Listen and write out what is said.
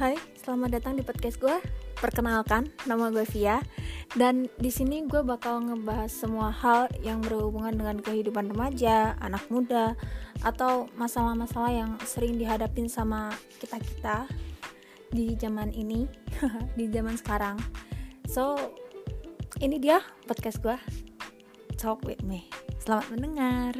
Hai, selamat datang di podcast gue. Perkenalkan, nama gue Via dan di sini gue bakal ngebahas semua hal yang berhubungan dengan kehidupan remaja, anak muda, atau masalah-masalah yang sering dihadapin sama kita-kita di zaman ini, di zaman sekarang. So, ini dia podcast gue. Talk with me. Selamat mendengar.